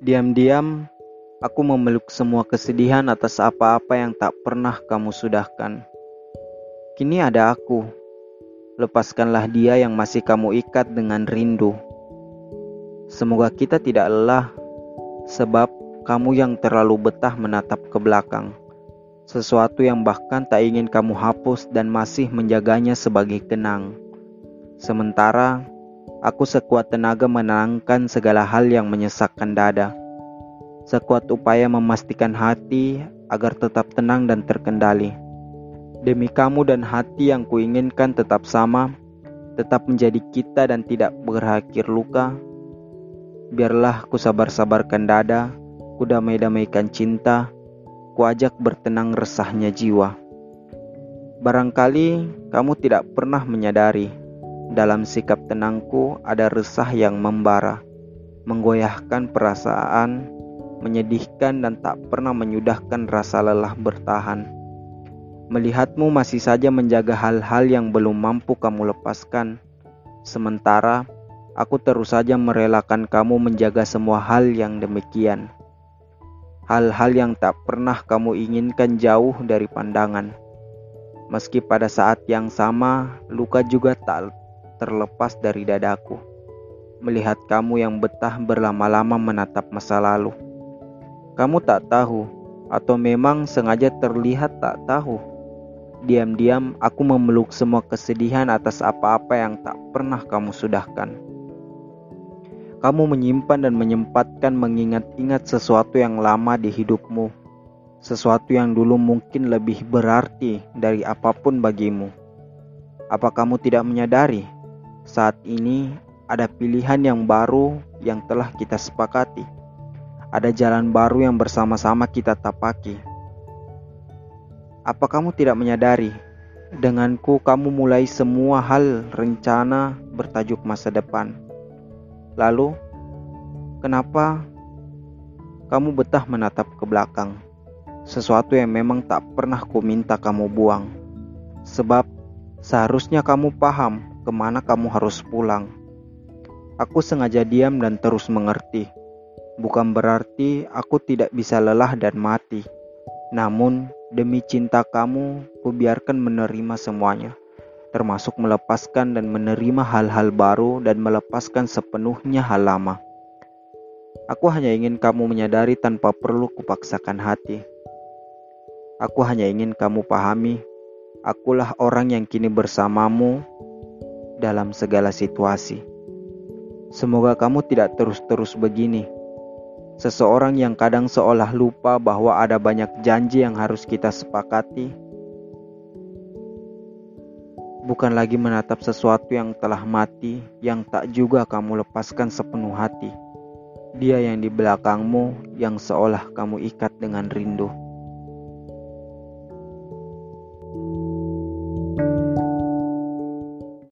Diam-diam, aku memeluk semua kesedihan atas apa-apa yang tak pernah kamu sudahkan. Kini ada aku. Lepaskanlah dia yang masih kamu ikat dengan rindu. Semoga kita tidak lelah, sebab kamu yang terlalu betah menatap ke belakang. Sesuatu yang bahkan tak ingin kamu hapus dan masih menjaganya sebagai kenang. Sementara Aku sekuat tenaga menenangkan segala hal yang menyesakkan dada. Sekuat upaya memastikan hati agar tetap tenang dan terkendali. Demi kamu dan hati yang kuinginkan tetap sama, tetap menjadi kita dan tidak berakhir luka. Biarlah ku sabar-sabarkan dada, ku damai-damaikan cinta, ku ajak bertenang resahnya jiwa. Barangkali kamu tidak pernah menyadari dalam sikap tenangku ada resah yang membara, menggoyahkan perasaan, menyedihkan dan tak pernah menyudahkan rasa lelah bertahan. Melihatmu masih saja menjaga hal-hal yang belum mampu kamu lepaskan, sementara aku terus saja merelakan kamu menjaga semua hal yang demikian. Hal-hal yang tak pernah kamu inginkan jauh dari pandangan. Meski pada saat yang sama, luka juga tak terlepas dari dadaku. Melihat kamu yang betah berlama-lama menatap masa lalu. Kamu tak tahu, atau memang sengaja terlihat tak tahu. Diam-diam aku memeluk semua kesedihan atas apa-apa yang tak pernah kamu sudahkan. Kamu menyimpan dan menyempatkan mengingat-ingat sesuatu yang lama di hidupmu, sesuatu yang dulu mungkin lebih berarti dari apa pun bagimu. Apa kamu tidak menyadari saat ini ada pilihan yang baru yang telah kita sepakati. Ada jalan baru yang bersama-sama kita tapaki. Apa kamu tidak menyadari? Denganku kamu mulai semua hal rencana bertajuk masa depan. Lalu, kenapa kamu betah menatap ke belakang? Sesuatu yang memang tak pernah ku minta kamu buang. Sebab seharusnya kamu paham ke mana kamu harus pulang. Aku sengaja diam dan terus mengerti. Bukan berarti aku tidak bisa lelah dan mati. Namun, demi cinta kamu, kubiarkan menerima semuanya. Termasuk melepaskan dan menerima hal-hal baru dan melepaskan sepenuhnya hal lama. Aku hanya ingin kamu menyadari tanpa perlu kupaksakan hati. Aku hanya ingin kamu pahami, akulah orang yang kini bersamamu dalam segala situasi. Semoga kamu tidak terus-terus begini. Seseorang yang kadang seolah lupa bahwa ada banyak janji yang harus kita sepakati, bukan lagi menatap sesuatu yang telah mati, yang tak juga kamu lepaskan sepenuh hati. Dia yang di belakangmu, yang seolah kamu ikat dengan rindu.